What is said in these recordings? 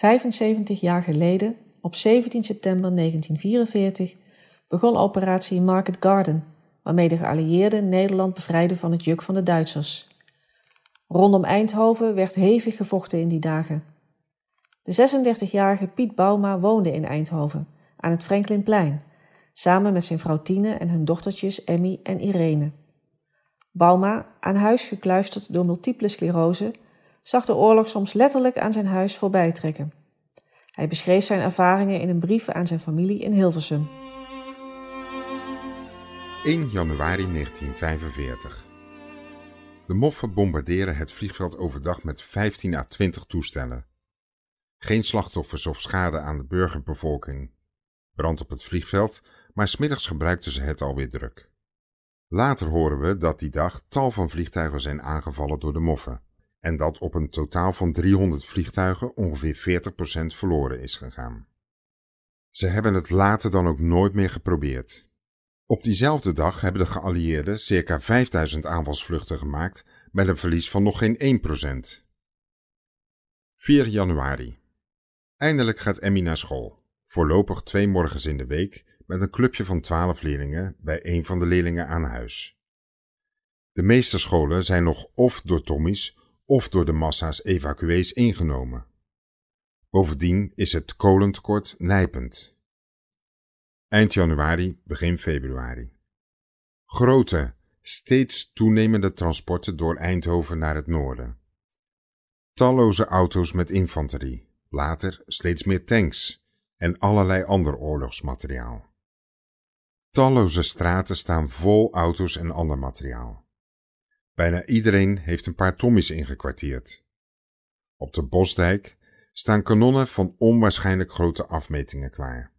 75 jaar geleden, op 17 september 1944, begon operatie Market Garden, waarmee de geallieerden Nederland bevrijden van het juk van de Duitsers. Rondom Eindhoven werd hevig gevochten in die dagen. De 36-jarige Piet Bauma woonde in Eindhoven, aan het Franklinplein, samen met zijn vrouw Tine en hun dochtertjes Emmy en Irene. Bauma, aan huis gekluisterd door multiple sclerose, zag de oorlog soms letterlijk aan zijn huis voorbij trekken. Hij beschreef zijn ervaringen in een brief aan zijn familie in Hilversum. 1 januari 1945. De moffen bombarderen het vliegveld overdag met 15 à 20 toestellen. Geen slachtoffers of schade aan de burgerbevolking. Brand op het vliegveld, maar smiddags gebruikten ze het alweer druk. Later horen we dat die dag tal van vliegtuigen zijn aangevallen door de moffen en dat op een totaal van 300 vliegtuigen ongeveer 40% verloren is gegaan. Ze hebben het later dan ook nooit meer geprobeerd. Op diezelfde dag hebben de geallieerden circa 5000 aanvalsvluchten gemaakt met een verlies van nog geen 1%. 4 januari. Eindelijk gaat Emmy naar school. Voorlopig twee morgens in de week met een clubje van 12 leerlingen bij een van de leerlingen aan huis. De meeste scholen zijn nog of door Tommy's of door de massa's evacuees ingenomen. Bovendien is het kolentekort nijpend. Eind januari, begin februari. Grote, steeds toenemende transporten door Eindhoven naar het noorden. Talloze auto's met infanterie, later steeds meer tanks en allerlei ander oorlogsmateriaal. Talloze straten staan vol auto's en ander materiaal. Bijna iedereen heeft een paar tommies ingekwartierd. Op de Bosdijk staan kanonnen van onwaarschijnlijk grote afmetingen klaar.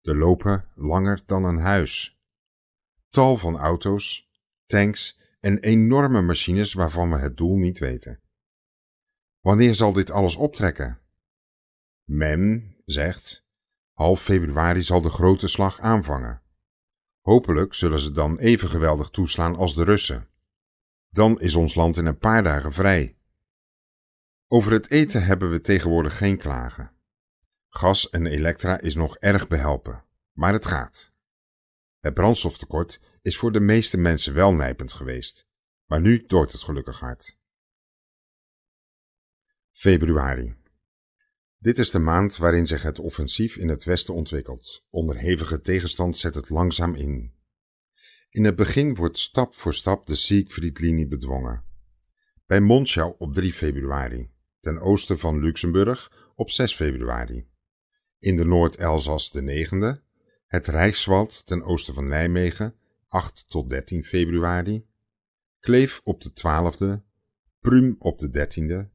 De lopen langer dan een huis. Tal van auto's, tanks en enorme machines waarvan we het doel niet weten. Wanneer zal dit alles optrekken? Men zegt, half februari zal de grote slag aanvangen. Hopelijk zullen ze dan even geweldig toeslaan als de Russen. Dan is ons land in een paar dagen vrij. Over het eten hebben we tegenwoordig geen klagen. Gas en elektra is nog erg behelpen, maar het gaat. Het brandstoftekort is voor de meeste mensen wel nijpend geweest, maar nu dooit het gelukkig hard. Februari. Dit is de maand waarin zich het offensief in het westen ontwikkelt. Onder hevige tegenstand zet het langzaam in. In het begin wordt stap voor stap de Siegfriedlinie bedwongen. Bij Monschau op 3 februari, ten oosten van Luxemburg op 6 februari. In de Noord-Elzas de 9e, het Rijkswald ten oosten van Nijmegen 8 tot 13 februari, Kleef op de 12e, Prüm op de 13e,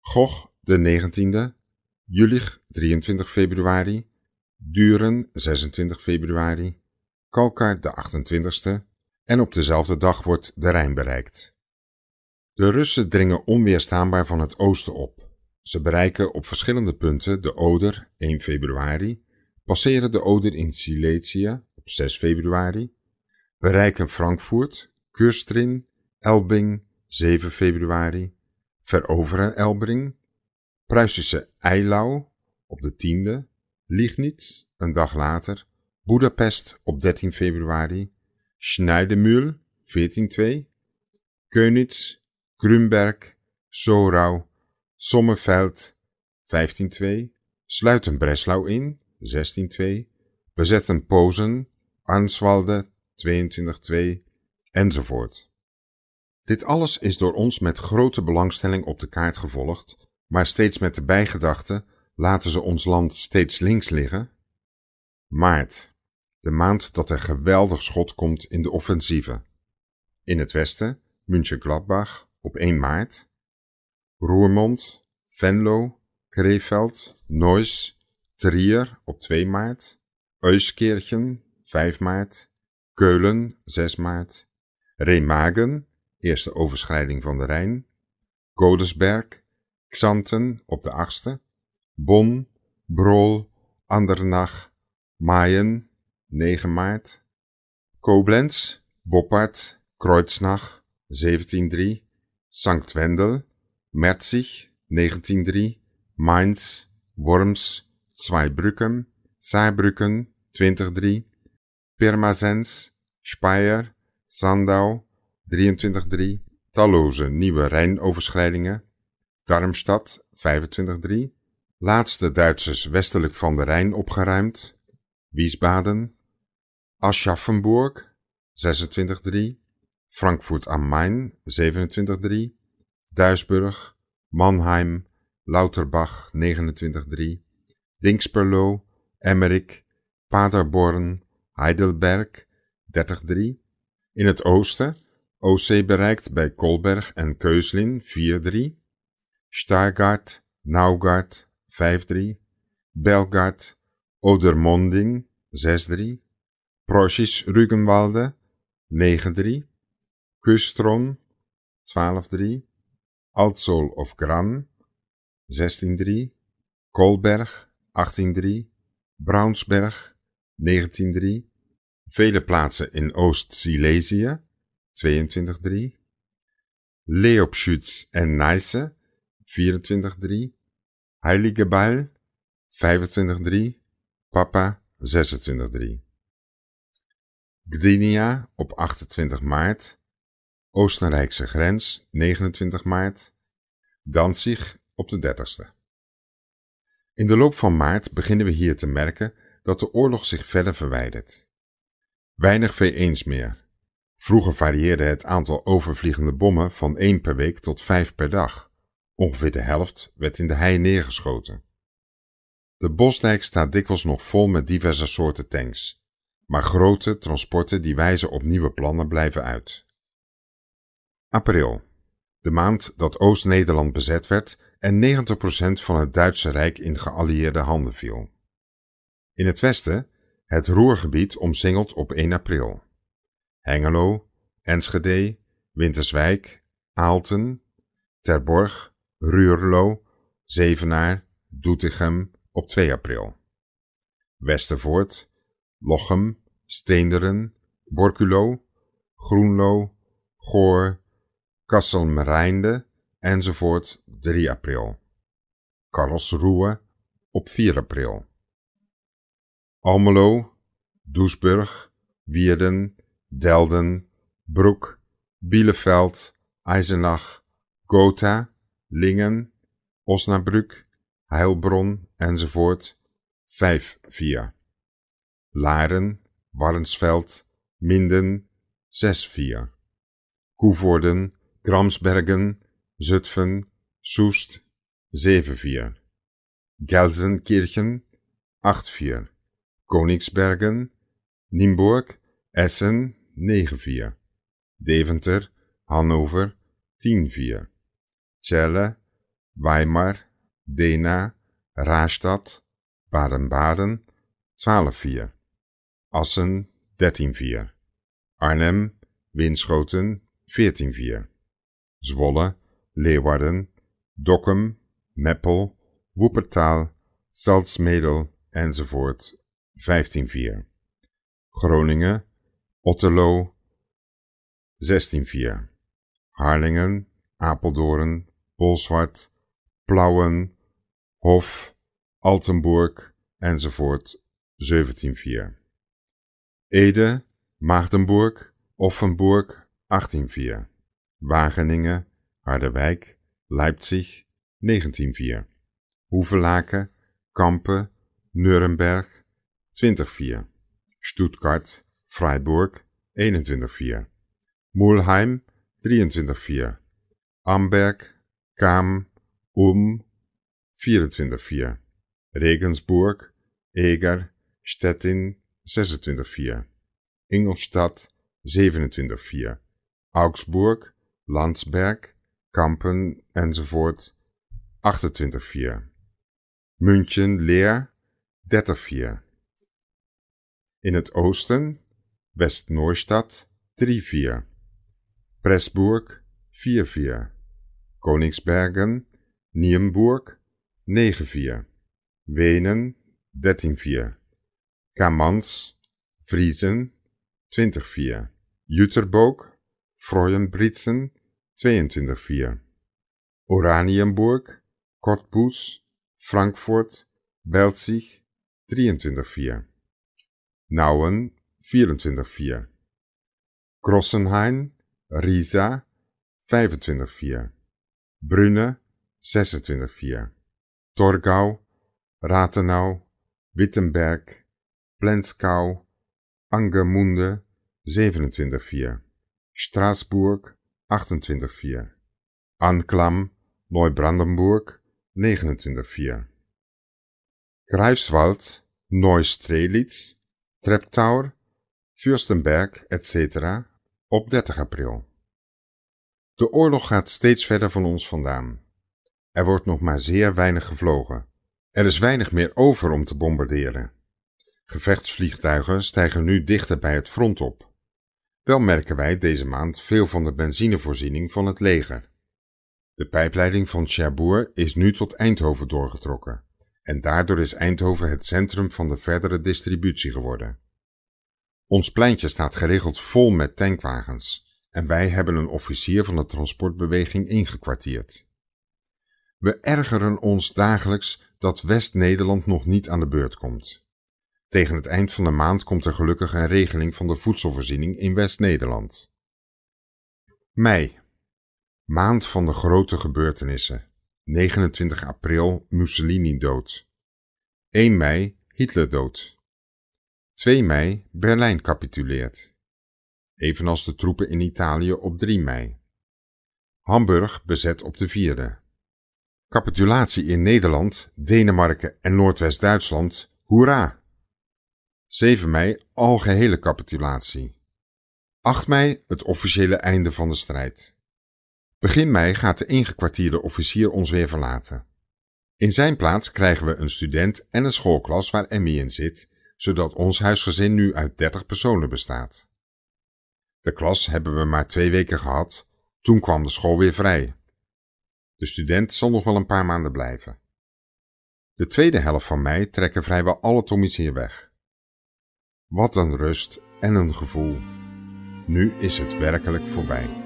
Goch de 19e, Jülich 23 februari, Duren 26 februari, Kalkar de 28ste en op dezelfde dag wordt de Rijn bereikt. De Russen dringen onweerstaanbaar van het oosten op. Ze bereiken op verschillende punten de Oder 1 februari, passeren de Oder in Silesië op 6 februari, bereiken Frankfurt, Kürstrin, Elbing 7 februari, veroveren Elbring, Pruisische Eilau op de 10e, Liegnitz een dag later, Budapest op 13 februari, Schneidemühl 14-2, Könitz, Grünberg, Sorau, Sommerveld 15-2, sluiten Breslau in 16-2, bezetten Pozen, Arnswalde 22-2 enzovoort. Dit alles is door ons met grote belangstelling op de kaart gevolgd, maar steeds met de bijgedachte laten ze ons land steeds links liggen. Maart de maand dat er geweldig schot komt in de offensieve. In het westen, München-Gladbach op 1 maart, Roermond, Venlo, Krefeld, Neuss, Trier op 2 maart, Euskirchen 5 maart, Keulen 6 maart, Remagen, eerste overschrijding van de Rijn, Godesberg, Xanten op de 8e, Bonn, Brol, Andernach, Maaien 9 maart. Koblenz, Boppard, Kreuznach, 1703, Sankt Wendel, Merzig, 1903, Mainz, Worms, Zweibrücken, Saarbrücken 2003, Pirmasens, Speyer, Sandau 23-3, talloze nieuwe Rijnoverschrijdingen, Darmstadt 25-3, laatste Duitsers westelijk van de Rijn opgeruimd, Wiesbaden, Aschaffenburg 26-3, Frankfurt am Main 27-3, Duisburg, Mannheim, Lauterbach 29-3, Dingsperlo, Emmerich, Paderborn, Heidelberg 30-3. In het oosten, OC bereikt bij Kolberg en Keuslin 4-3. Stargard, Naugard 5-3. Belgard, Odermonding 6-3. Preußisch Rügenwalde 9-3. Kustron 12-3. Altsol of Gran 16-3. Kolberg 18-3. Braunsberg 19-3. Vele plaatsen in Oost-Silesië 22-3. Leopschütz en Neisse 24-3. Heiligebal 25-3. Papa 26-3. Gdynia op 28 maart. Oostenrijkse grens 29 maart. Danzig op de 30ste. In de loop van maart beginnen we hier te merken dat de oorlog zich verder verwijdert. Weinig V1's meer. Vroeger varieerde het aantal overvliegende bommen van 1 per week tot 5 per dag. Ongeveer de helft werd in de hei neergeschoten. De Bosdijk staat dikwijls nog vol met diverse soorten tanks, maar grote transporten die wijzen op nieuwe plannen blijven uit. April, de maand dat Oost-Nederland bezet werd en 90% van het Duitse Rijk in geallieerde handen viel. In het westen het Roergebied omsingeld op 1 april. Hengelo, Enschede, Winterswijk, Aalten, Terborg, Ruurlo, Zevenaar, Doetinchem op 2 april. Westervoort, Lochem, Steenderen, Borculo, Groenlo, Goor, Kasselmerijnde enzovoort 3 april. Karlsruhe op 4 april. Almelo, Doesburg, Wierden, Delden, Broek, Bielefeld, Eisenach, Gotha, Lingen, Osnabrück, Heilbronn enzovoort 5-4. Laren, Warnsveld, Minden 6-4. Koevoorden, Gramsbergen, Zutphen, Soest 7-4. Gelsenkirchen 8-4. Koningsbergen, Nienburg, Essen 9-4. Deventer, Hannover 10-4. Celle, Weimar, Dena, Rastatt, Baden-Baden 12-4. Assen 13-4. Arnhem, Winschoten 14-4. Zwolle, Leeuwarden, Dokkum, Meppel, Woepertaal, Salzmedel enzovoort 15-4. Groningen, Otterlo 16-4. Harlingen, Apeldoorn, Bolsward, Plauwen, Hof, Altenburg enzovoort 17-4. Ede, Maagdenburg, Offenburg 18-4. Wageningen, Harderwijk, Leipzig 19-4. Hoevelaken, Kampen, Nuremberg 20-4. Stuttgart, Freiburg 21-4. Mulheim 23-4. Amberg, Kam, Ulm 24-4. Regensburg, Eger, Stettin 26-4. Ingolstadt 27-4. Augsburg, Landsberg, Kampen enzovoort 28-4. München, Leer 30-4. In het oosten, West-Neustadt 3-4. Pressburg 4-4. Koningsbergen, Nienburg 9-4. Wenen 13-4. Kamans, Friesen 20-4. Jutterbook, Freuenbritsen 22-4. Oranienburg, Cottbus Frankfurt, Belzig 23-4. Nauen 24-4. Grossenhain, Riesa 25-4. Brunne 26-4. Torgau, Rathenau, Wittenberg, Plenskau, Angermunde 27-4. Straatsburg 28-4. Anklam, Neubrandenburg 29-4. Greifswald, Neustrelitz, Treptower, Fürstenberg, etc. op 30 april. De oorlog gaat steeds verder van ons vandaan. Er wordt nog maar zeer weinig gevlogen. Er is weinig meer over om te bombarderen. Gevechtsvliegtuigen stijgen nu dichter bij het front op. Wel merken wij deze maand veel van de benzinevoorziening van het leger. De pijpleiding van Cherbourg is nu tot Eindhoven doorgetrokken en daardoor is Eindhoven het centrum van de verdere distributie geworden. Ons pleintje staat geregeld vol met tankwagens en wij hebben een officier van de transportbeweging ingekwartierd. We ergeren ons dagelijks dat West-Nederland nog niet aan de beurt komt. Tegen het eind van de maand komt er gelukkig een regeling van de voedselvoorziening in West-Nederland. Mei. Maand van de grote gebeurtenissen. 29 april Mussolini dood. 1 mei Hitler dood. 2 mei Berlijn capituleert. Evenals de troepen in Italië op 3 mei. Hamburg bezet op de 4e. Capitulatie in Nederland, Denemarken en Noordwest-Duitsland, hoera! 7 mei algehele capitulatie. 8 mei het officiële einde van de strijd. Begin mei gaat de ingekwartierde officier ons weer verlaten. In zijn plaats krijgen we een student en een schoolklas waar Emmy in zit, zodat ons huisgezin nu uit 30 personen bestaat. De klas hebben we maar twee weken gehad, toen kwam de school weer vrij. De student zal nog wel een paar maanden blijven. De tweede helft van mei trekken vrijwel alle Tommy's hier weg. Wat een rust en een gevoel. Nu is het werkelijk voorbij.